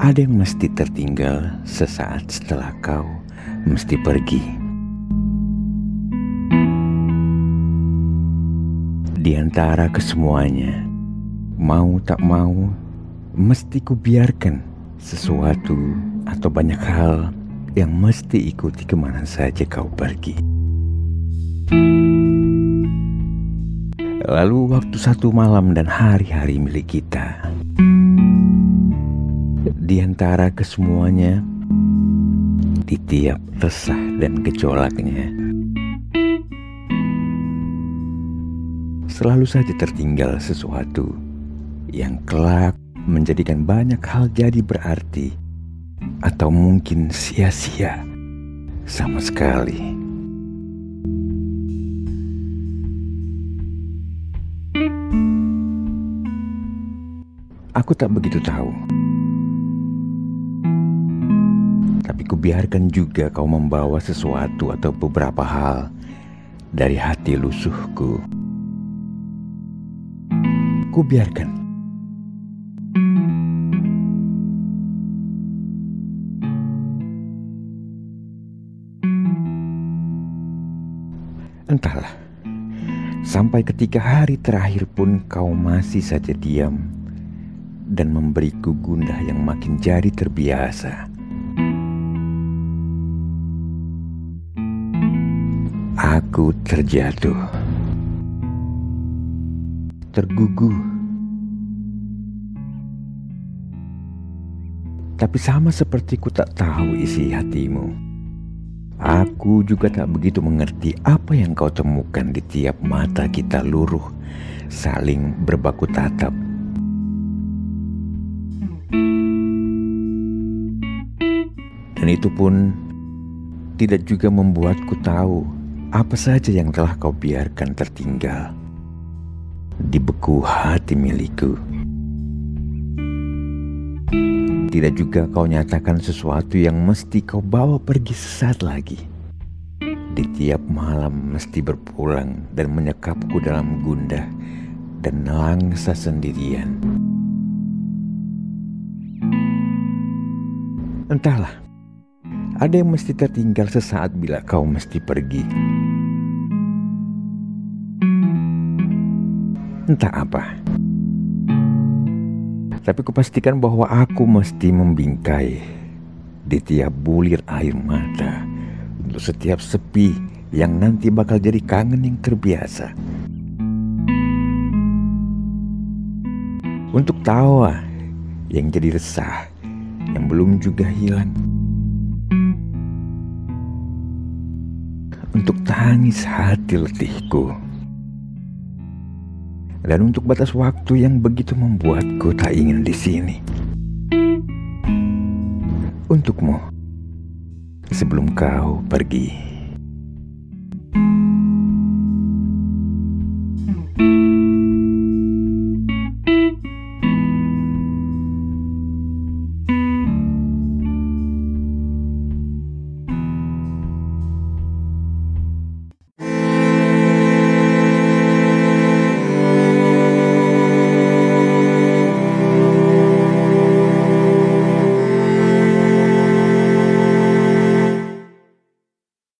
Ada yang mesti tertinggal sesaat setelah kau mesti pergi. Di antara kesemuanya, mau tak mau, mesti ku biarkan sesuatu atau banyak hal yang mesti ikuti ke mana saja kau pergi. Lalu waktu satu malam dan hari-hari milik kita di antara kesemuanya, di tiap resah dan gejolaknya, selalu saja tertinggal sesuatu yang kelak menjadikan banyak hal jadi berarti atau mungkin sia-sia sama sekali. Aku tak begitu tahu. Tapi kubiarkan juga kau membawa sesuatu atau beberapa hal dari hati lusuhku. Kubiarkan. Entahlah, sampai ketika hari terakhir pun kau masih saja diam dan memberiku gundah yang makin jadi terbiasa. Aku terjatuh, terguguh, tapi sama seperti ku tak tahu isi hatimu. Aku juga tak begitu mengerti apa yang kau temukan di tiap mata kita luruh, saling berbaku tatap. Dan itu pun tidak juga membuatku tahu apa saja yang telah kau biarkan tertinggal di beku hati milikku. Tidak juga kau nyatakan sesuatu yang mesti kau bawa pergi sesaat lagi. Di tiap malam mesti berpulang dan menyekapku dalam gundah dan langsa sendirian. Entahlah, ada yang mesti tertinggal sesaat bila kau mesti pergi. Entah apa. Tapi kupastikan bahwa aku mesti membingkai di tiap bulir air mata untuk setiap sepi yang nanti bakal jadi kangen yang terbiasa. Untuk tawa yang jadi resah yang belum juga hilang. Untuk tangis hati letihku dan untuk batas waktu yang begitu membuatku tak ingin di sini. Untukmu, sebelum kau pergi.